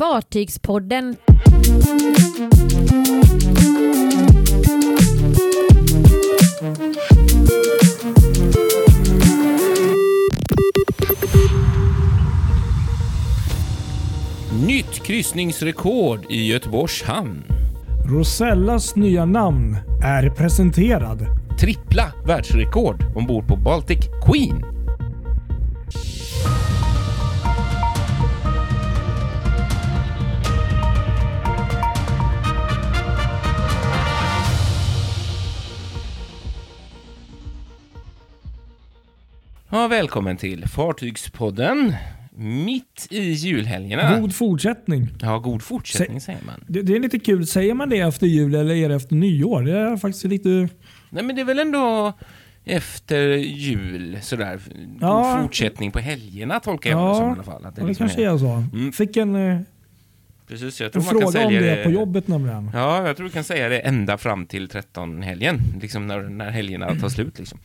Fartygspodden. Nytt kryssningsrekord i Göteborgs hamn. Rosellas nya namn är presenterad. Trippla världsrekord ombord på Baltic Queen. Ja, välkommen till Fartygspodden. Mitt i julhelgerna. God fortsättning. Ja, god fortsättning säger man. Det, det är lite kul. Säger man det efter jul eller är det efter nyår? Det är faktiskt lite... Nej, men det är väl ändå efter jul sådär. God Ja. fortsättning på helgerna tolkar jag Ja, det som i alla fall. Att Ja, det liksom kanske är så. Mm. Fick en, eh, Precis, jag tror man kan fråga om sälja det på jobbet nämligen. Ja, jag tror du kan säga det ända fram till 13-helgen. Liksom när, när helgerna tar slut liksom.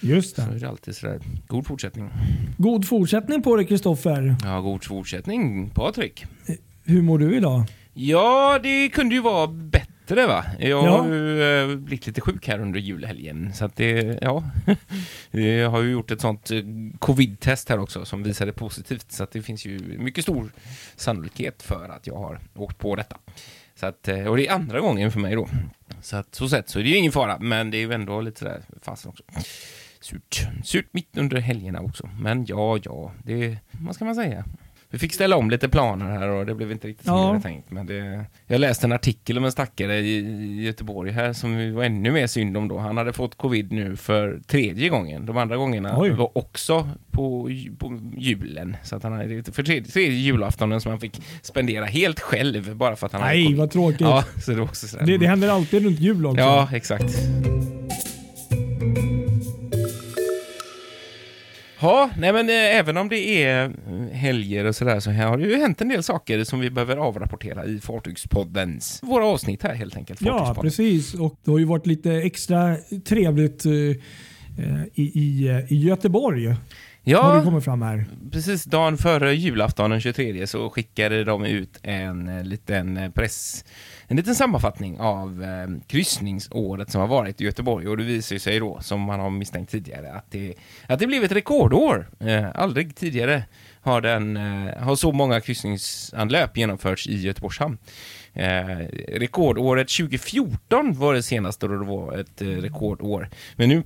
Just Så är det. det alltid sådär. God fortsättning. God fortsättning på det Kristoffer. Ja, god fortsättning Patrik. Hur mår du idag? Ja, det kunde ju vara bättre va? Jag Ja. har ju eh, blivit lite sjuk här under julhelgen. Så att det, ja. Jag har ju gjort ett sånt eh, covid-test här också som visade positivt. Så att det finns ju mycket stor sannolikhet för att jag har åkt på detta. Så att, eh, och det är andra gången för mig då. Så att så sett så är det ju ingen fara, men det är ju ändå lite sådär fasen också. Surt. Surt mitt under helgerna också. Men ja, ja, det, vad ska man säga? Vi fick ställa om lite planer här och det blev inte riktigt som Ja. jag hade tänkt. Men det, jag läste en artikel om en stackare i, i Göteborg här som var ännu mer synd om då. Han hade fått covid nu för tredje gången. De andra gångerna Oj. var också på, på julen. Så att han hade, för tredje, tredje julaftonen som han fick spendera helt själv bara för att han hade Nej, covid. vad tråkigt. Ja, så det var också sådär. Det, det händer alltid runt jul också. Ja, exakt. Ja, nej men eh, även om det är eh, helger och sådär så här har det ju hänt en del saker som vi behöver avrapportera i Fartygspoddens, våra avsnitt här helt enkelt. Ja, precis. Och det har ju varit lite extra trevligt eh, eh, i, i, eh, i Göteborg. Har det Ja, kommit fram här. precis dagen före julafton den 23 så skickade de ut en eh, liten eh, press, en liten sammanfattning av eh, kryssningsåret som har varit i Göteborg och det visar sig då, som man har misstänkt tidigare, att det, att det blev ett rekordår. Eh, aldrig tidigare har, den, eh, har så många kryssningsanlöp genomförts i Göteborgs hamn. Eh, rekordåret 2014 var det senaste då det var ett eh, rekordår. Men nu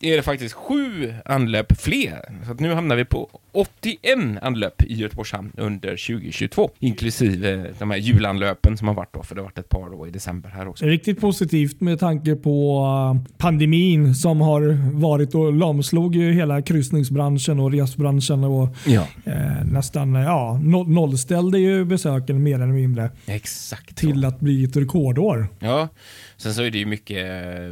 är det faktiskt sju anlöp fler. Så nu hamnar vi på 81 anlöp i Göteborgs hamn under 2022. Inklusive de här julanlöpen som har varit då, för det har varit ett par då i december här också. Riktigt positivt med tanke på eh, pandemin som har varit och lamslog ju hela kryssningsbranschen och resbranschen och Ja, eh, nästan eh, ja, no- nollställde ju besöken mer eller mindre exakt. till att bli ett rekordår. Ja, sen så är det ju mycket,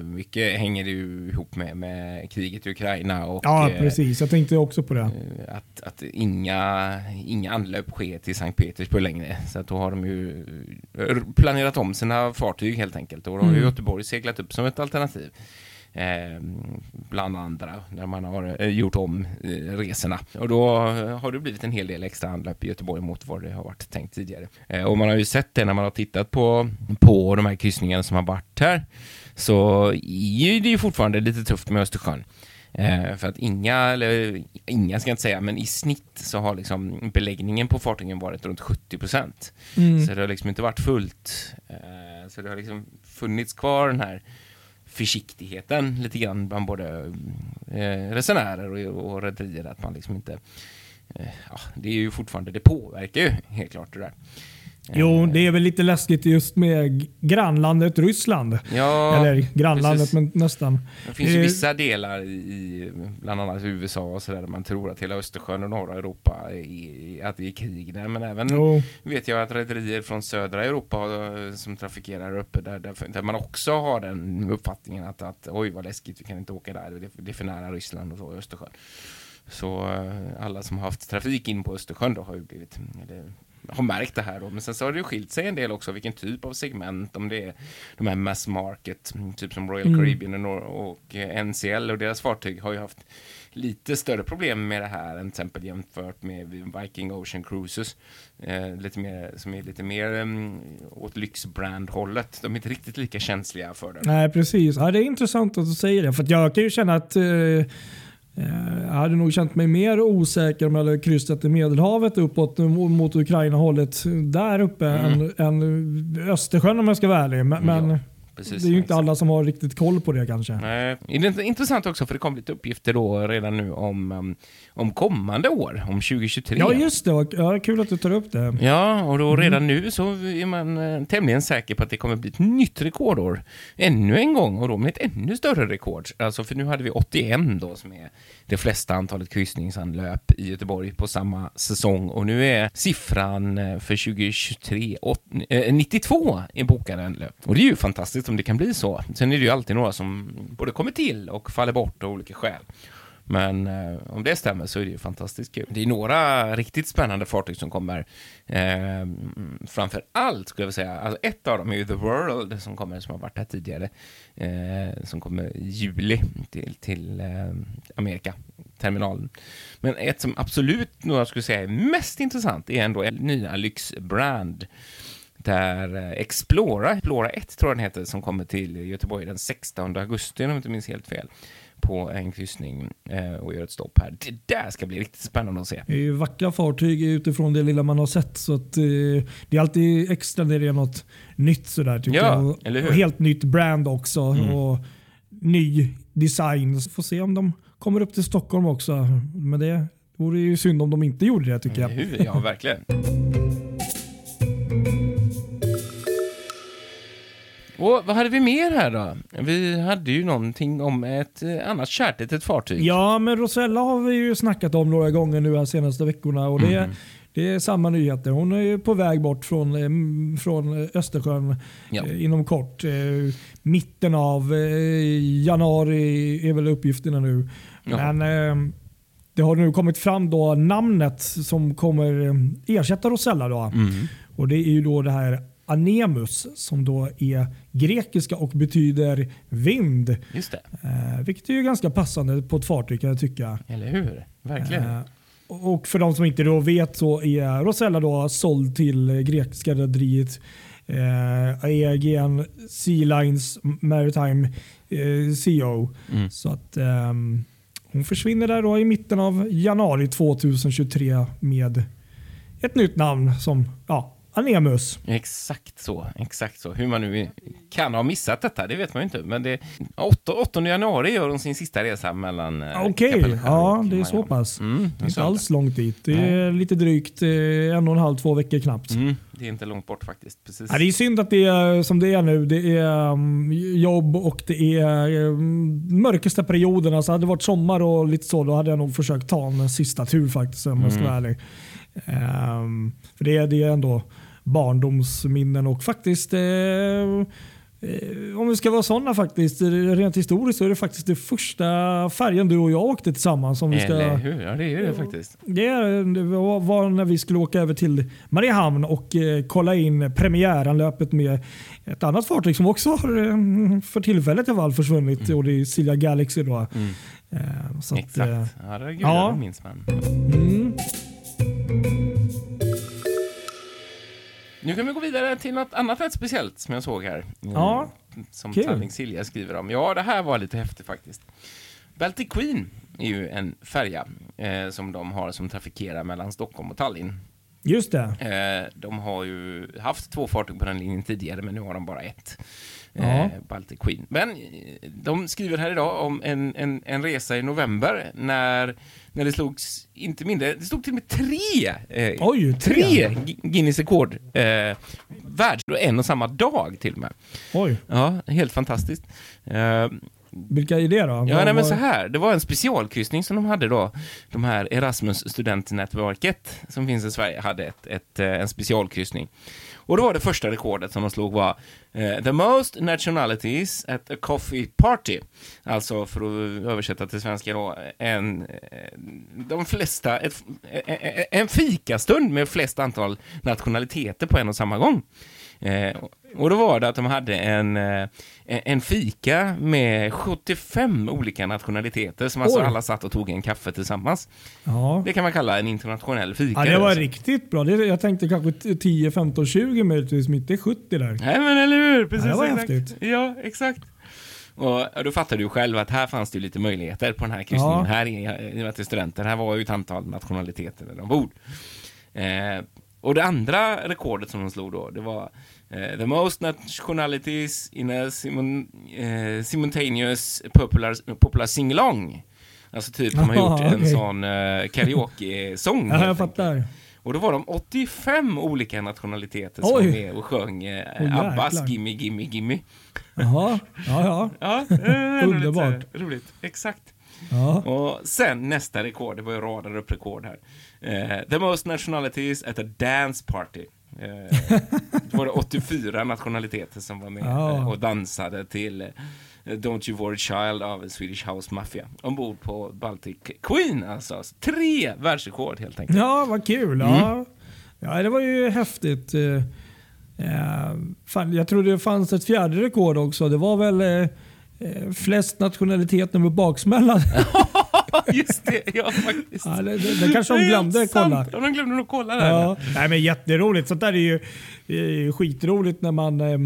mycket hänger det ju ihop med, med kriget i Ukraina och Ja, eh, precis. Jag tänkte också på det. Eh, att, att inga, inga anlöp sker till Sankt Petersburg längre. Så att då har de ju eh, planerat om sina fartyg helt enkelt. Och då har Mm. Göteborg seglat upp som ett alternativ. Eh, bland andra, när man har eh, gjort om eh, resorna. Och då eh, har det blivit en hel del extra anlöp i Göteborg mot vad det har varit tänkt tidigare. Och man har ju sett det när man har tittat på, på de här kryssningarna som har varit här. Så är det ju fortfarande lite tufft med Östersjön. Eh, för att inga, eller inga ska jag inte säga, men i snitt så har liksom beläggningen på fartygen varit runt 70 procent. Mm. Så det har liksom inte varit fullt. Så det har liksom funnits kvar den här försiktigheten lite grann bland både eh, resenärer och, och rederier att man liksom inte eh, ja, det är ju fortfarande, det påverkar ju helt klart det där. Eh, Jo, det är väl lite läskigt just med grannlandet Ryssland. Ja, Eller grannlandet, precis. men nästan. Det finns ju Eh, vissa delar i, bland annat USA och sådär, där man tror att hela Östersjön och norra Europa är, att det är krig där. Men även Jo, vet jag att rederier från södra Europa eh, som trafikerar uppe, där, där, där man också har den uppfattningen att, att oj vad läskigt, vi kan inte åka där, det, är för nära Ryssland och så, Östersjön. Så eh, alla som har haft trafik in på Östersjön då har ju blivit, eller, har märkt det här då. Men sen så har det ju skilt sig en del också vilken typ av segment, om det är de här mass market, typ som Royal Mm. Caribbean och, och NCL och deras fartyg har ju haft lite större problem med det här än till exempel jämfört med Viking Ocean Cruises. Eh, lite mer, som är lite mer um, åt lyxbrand-hållet. De är inte riktigt lika känsliga för det. Nej, precis. Ja, det är intressant att du säger det. För jag kan ju känna att eh, jag hade nog känt mig mer osäker om jag hade kryssat i Medelhavet uppåt mo- mot Ukraina-hållet där uppe Mm. än, än Östersjön om jag ska vara ärlig. Men Ja, Precis, det är ju inte alla som har riktigt koll på det kanske. Nej, det är intressant också för det kom lite uppgifter då redan nu om, um, om kommande år, om 2023. Ja, just det. Ja, kul att du tar upp det. Ja, och då redan nu så är man eh, tämligen säker på att det kommer bli ett nytt rekordår. Ännu en gång, och då med ett ännu större rekord. Alltså, för nu hade vi 81 då, som är det flesta antalet kryssningsanlöp i Göteborg på samma säsong. Och nu är siffran eh, för 2023 åt, eh, 92 i bokade anlöp. Och det är ju fantastiskt om det kan bli så. Sen är det ju alltid några som både kommer till och faller bort av olika skäl. Men eh, om det stämmer så är det ju fantastiskt kul. Det är några riktigt spännande fartyg som kommer. Eh, framför allt skulle jag vilja säga, alltså ett av dem är ju The World som kommer, som har varit här tidigare. Eh, som kommer i juli till, till eh, Amerika, terminalen. Men ett som absolut några skulle säga är mest intressant är ändå en nya lyxbrand. Där eh, Explora, Explora 1 tror jag den heter, som kommer till Göteborg den 16 augusti om jag inte minns helt fel. På en kryssning eh, och gör ett stopp här. Det där ska bli riktigt spännande att se. Det är ju vackra fartyg utifrån det lilla man har sett. Så att, eh, det är alltid extra när det är något nytt sådär tycker Ja, jag. Och, eller hur? och helt nytt brand också. Mm. Och ny design. Så får se om de kommer upp till Stockholm också. Men det vore ju synd om de inte gjorde det tycker jag. Ja, verkligen. Och vad hade vi mer här då? Vi hade ju någonting om ett eh, annat kärt litet fartyg. Ja, men Rosella har vi ju snackat om några gånger nu de senaste veckorna. Och det, Mhm. det är samma nyheter. Hon är ju på väg bort från, eh, från Östersjön Ja. eh, inom kort. Mitten av januari är väl uppgifterna nu. Ja. Men det har nu kommit fram då namnet som kommer ersätta Rosella. Då. Mm. Och Det är ju då det här Anemus som då är grekiska och betyder vind. Just det. Eh, vilket är ju ganska passande på ett fartyg kan jag tycka. Eller hur? Verkligen. Eh, och för de som inte då vet så är Rosella då såld till eh, grekiska rederiet eh, Sea Lines Maritime eh, CO. Mm. Så att ehm, hon försvinner där då i mitten av januari 2023 med ett nytt namn som ja, Anemus. Exakt så, exakt så. Hur man nu kan ha missat detta, det vet man ju inte. Men det 8, 8 januari gör hon sin sista resa mellan eh, Okej, Kapellskär ja det är så pass. Mm, Det är inte alls långt dit. Det är lite drygt eh, en och en halv, två veckor knappt. Mm, det är inte långt bort faktiskt. Precis. Ja, det är synd att det är som det är nu. Det är um, jobb och det är um, mörkaste perioden. Alltså hade det varit sommar och lite så, då hade jag nog försökt ta en sista tur faktiskt om jag ska Mm. vara ärlig. Ehm, för det, är- det är ändå barndomsminnen och faktiskt eh, om vi ska vara sådana faktiskt, eh, rent historiskt så är det faktiskt det första färjan du och jag åkte tillsammans. Om vi ska, Eller hur? Ja, det är det faktiskt. det var när vi skulle åka över till Mariehamn och eh, kolla in premiäranlöpet med ett annat fartyg som också har eh, för tillfället i alla fall försvunnit och det är Silja Galaxy. Då. Mm. Eh, att, eh, Exakt. Ja, det, gud, ja. det minns man. mm, Nu kan vi gå vidare till något annat rätt speciellt som jag såg här. Mm, Ja, Som kul. Talling Silja skriver om. Ja, det här var lite häftigt faktiskt. Baltic Queen är ju en färja eh, som de har som trafikerar mellan Stockholm och Tallinn. just det. Eh, de har ju haft två fartyg på den linjen tidigare, men nu har de bara ett. Ja. Eh, Baltic Queen. Men eh, de skriver här idag om en, en, en resa i november när, när det slogs inte mindre, det stod till och med tre, eh, Oj, tre. tre Gu- Guinness rekord eh, världs en och samma dag till och med. Oj. Ja, helt fantastiskt. Eh, Vilka är det då? Ja, Vad- nej, men vad- så här. Det var en specialkryssning som de hade då. De här Erasmus studentnätverket som finns i Sverige hade ett, ett, eh, en specialkryssning. Och då var det första rekordet som de slog var eh, The most nationalities at a coffee party. Alltså för att översätta till svenska då, en, eh, de flesta, ett, en fikastund med flest antal nationaliteter på en och samma gång. Eh, och då var det att de hade en, eh, en fika med 75 olika nationaliteter som alltså Oj. alla satt och tog en kaffe tillsammans. Ja. Det kan man kalla en internationell fika. Ja, det var alltså. riktigt bra. Det, jag tänkte kanske 10, 15, 20 möjligtvis, men inte 70 där. Nej men eller hur, precis Ja, det var exakt. häftigt. Ja, exakt. Och då fattar du själv att här fanns det lite möjligheter på den här kryssningen. Ja. Här är, i och med att det är studenter, här var ju ett antal nationaliteter ombord. Eh, och det andra rekordet som de slog då, det var eh, the most nationalities in a simon, eh, simultaneous popular, popular sing-along. Alltså typ de har gjort en okej. sån eh, karaoke-sång. Ja, jag fattar. Och då var de 85 olika nationaliteter som var med och sjöng eh, Abbas. Gimme Gimme Gimme. Jaha, ja, ja. Ja, eh, lite Underbart. här Roligt, exakt. ja. Och sen nästa rekord, det var ju radade upp rekord här. Eh, the most nationalities at a dance party. Eh, då var det 84 nationaliteter som var med eh, och dansade till Don't You Worry Child av Swedish House Mafia ombord på Baltic Queen alltså. Tre världsrekord helt enkelt. Ja, vad kul. Mm. Ja. ja, det var ju häftigt. Eh, fan, jag tror det fanns ett fjärde rekord också. Det var väl eh, eh, flest nationaliteter med baksmälla. Just det, ja faktiskt. ja, det, det, det kanske de Det är glömde helt kolla. Ja, de glömde nog kolla där. Ja. Nej, men jätteroligt. Sånt där är ju eh, skitroligt när man eh,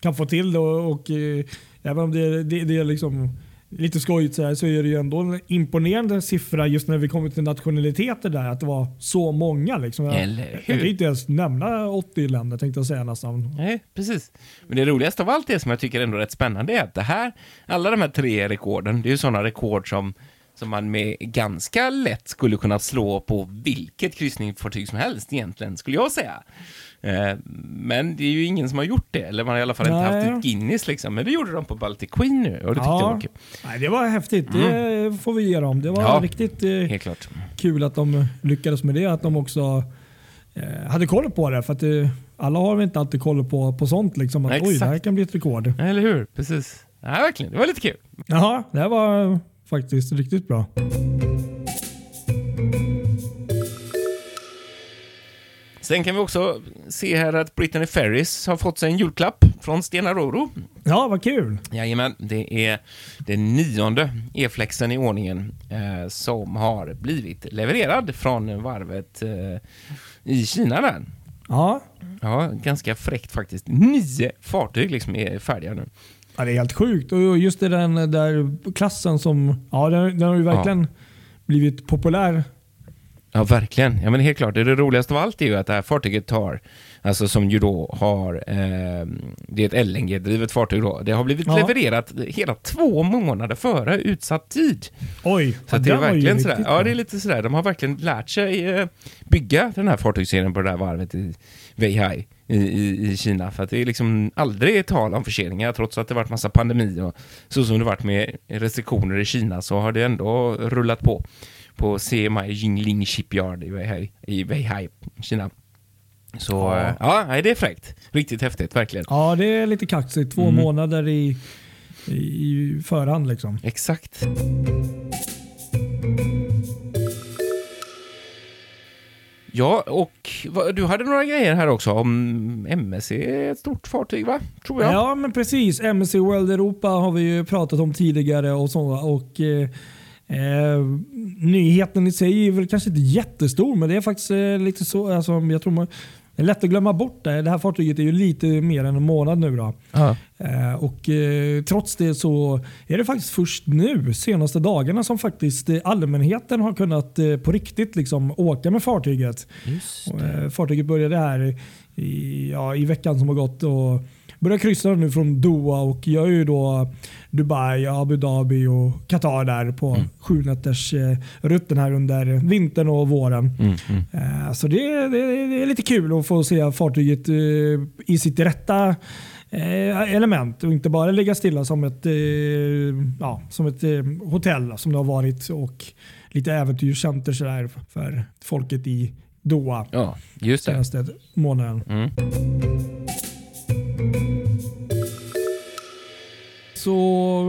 kan få till det. Och, och, eh, även om det, det, det är liksom lite skojigt så, här, så är det ju ändå en imponerande siffra just när vi kommer till nationaliteter där. Att det var så många. Liksom. Jag, jag kan inte ens nämna 80 länder tänkte jag säga nästan. Nej, precis. Men det roligaste av allt det som jag tycker ändå är rätt spännande är att det här, alla de här tre rekorden, det är ju sådana rekord som, som man med ganska lätt skulle kunna slå på vilket kryssningsfartyg som helst egentligen, skulle jag säga. Eh, men det är ju ingen som har gjort det, eller man har i alla fall inte Nej. haft ett Guinness liksom. Men det gjorde de på Baltic Queen nu och det tyckte jag var kul. Nej, det var häftigt. Det får vi ge dem. Det var Ja. riktigt eh, Helt klart. kul att de lyckades med det. Att de också eh, hade koll på det. För att eh, alla har väl inte alltid koll på, på sånt. Liksom, att, Nej, Oj, det här kan bli ett rekord. Eller hur? Precis. Ja, verkligen. Det var lite kul. Jaha, det var faktiskt riktigt bra. Sen kan vi också se här att Brittany Ferries har fått sig en julklapp från Stena Roro. Ja, vad kul. Jajamän, det är den nionde E-flexen i ordningen eh, som har blivit levererad från varvet eh, i Kina där. Ja, Ja, ganska fräckt faktiskt. Nio fartyg liksom är färdiga nu. Ja det är helt sjukt. Och just det den där klassen som, ja den, den har ju verkligen blivit populär. Ja, verkligen. Ja, men helt klart. Det, det roligaste av allt är ju att det här fartyget tar, alltså som ju då har, eh, det är ett LNG-drivet fartyg då, det har blivit Ja. levererat hela två månader före utsatt tid. Oj, Så ja, det är verkligen sådär. bra. Ja, det är lite sådär. De har verkligen lärt sig eh, bygga den här fartygsserien på det där varvet i Weihai i, i, i Kina. För att det är liksom aldrig tal om förseningar trots att det varit massa pandemi och så som det varit med restriktioner i Kina så har det ändå rullat på på CMI Jingling Shipyard i Weihai, i Weihai Kina. Så Ja. ja, ja det är fräckt. Riktigt häftigt, verkligen. Ja, det är lite kaxigt. Två Mm. månader i, i, i förhand liksom. Exakt. Ja, och du hade några grejer här också om MSC, ett stort fartyg va? Tror jag. Ja, men precis. MSC World Europa har vi ju pratat om tidigare och så. Och, eh, eh, nyheten i sig är väl kanske inte jättestor, men det är faktiskt eh, lite så. Alltså, jag tror man, det är lätt att glömma bort det. Det här fartyget är ju lite mer än en månad nu. Då. Ja. Eh, och eh, Trots det så är det faktiskt först nu, senaste dagarna, som faktiskt eh, allmänheten har kunnat eh, på riktigt liksom, åka med fartyget. Just Och, eh, Fartyget började här i, ja, i veckan som har gått och börjar kryssa nu från Doha och gör ju då Dubai, Abu Dhabi och Qatar där på Mm. sju nätters eh, rutten här under vintern och våren. Mm, mm. Eh, Så det, det, det är lite kul att få se fartyget eh, i sitt rätta element och inte bara ligga stilla som ett, ja, som ett hotell som det har varit och lite äventyrscenter sådär för folket i Doha Ja, just det. senaste månaden. Mm. Så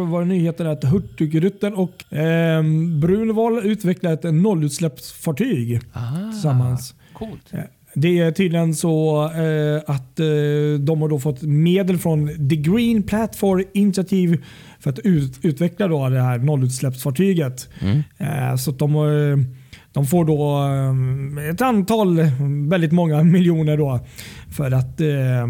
var det nyheten att Hurtigruten och eh, Brunvall utvecklar ett nollutsläppsfartyg Ah, tillsammans. Coolt. Det är tydligen så eh, att eh, de har då fått medel från The Green Platform Initiative för att ut, utveckla då det här nollutsläppsfartyget. Mm. Eh, så de, eh, de får då eh, ett antal, väldigt många miljoner då för att eh,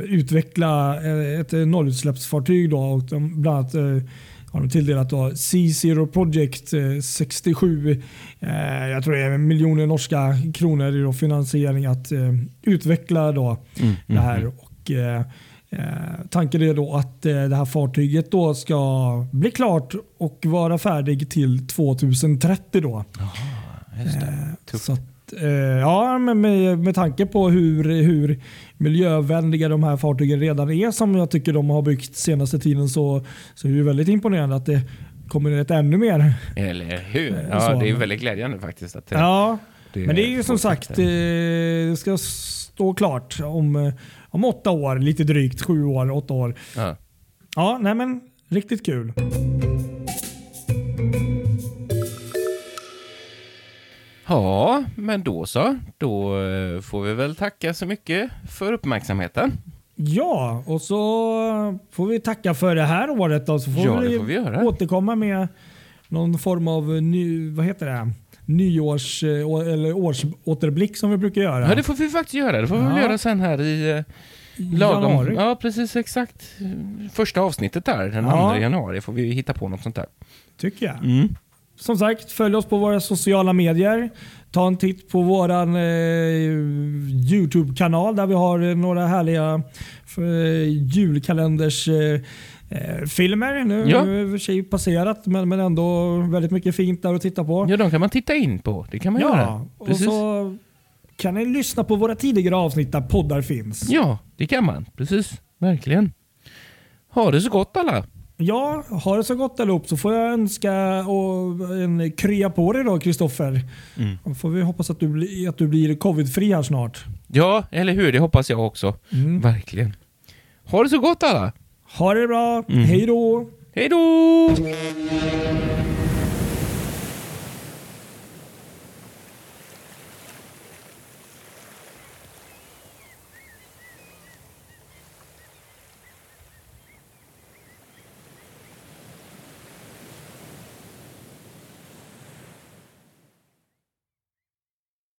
utveckla eh, ett nollutsläppsfartyg. Då, och de, bland annat eh, har de tilldelat då C-Zero Project eh, 67, eh, jag tror det är miljoner norska kronor i då finansiering att eh, utveckla då Mm, det här. Och, eh, eh, tanken är då att eh, det här fartyget då ska bli klart och vara färdig till 2030. Då. Just det. Eh, Tufft. Eh, ja, men med, med tanke på hur, hur miljövänliga de här fartygen redan är som jag tycker de har byggt senaste tiden så, så är det väldigt imponerande att det kommer ett ännu mer. Eller hur? Eh, Ja, så. det är väldigt glädjande faktiskt. Att det, Ja, det men det är ju som sagt, eh, det ska stå klart om, eh, om åtta år, lite drygt sju år, åtta år. Ja. Ja, nej men riktigt kul. ja, men då så. Då eh, får vi väl tacka så mycket för uppmärksamheten. Ja, och så får vi tacka för det här året då, så får Ja, vi, får vi återkomma med någon form av ny, vad heter det? nyårs eh, eller årsåterblick som vi brukar göra. Ja, det får vi faktiskt göra. Det får vi väl Ja. göra sen här i eh, I lagom... januari. Ja, precis exakt. Första avsnittet där, den Ja. 2 januari, får vi hitta på något sånt där. Tycker jag. Mm. Som sagt, följ oss på våra sociala medier. Ta en titt på vår eh, Youtube-kanal där vi har eh, några härliga eh, julkalenders eh, eh, filmer. Nu Ja. vi i och för sig passerat men, men ändå väldigt mycket fint där att titta på. Ja, de kan man titta in på. Det kan man Ja, göra. och Precis. så kan ni lyssna på våra tidigare avsnitt där poddar finns. Ja, det kan man. Precis. Verkligen. Ha det så gott alla. Ja, ha det så gott allihop så får jag önska och en krya på dig då Kristoffer. Mm. Får vi hoppas att du, blir- att du blir covidfri här snart. Ja, eller hur? Det hoppas jag också. Mm. Verkligen. Ha det så gott alla. Ha det bra, Mm. hej då! Hej då!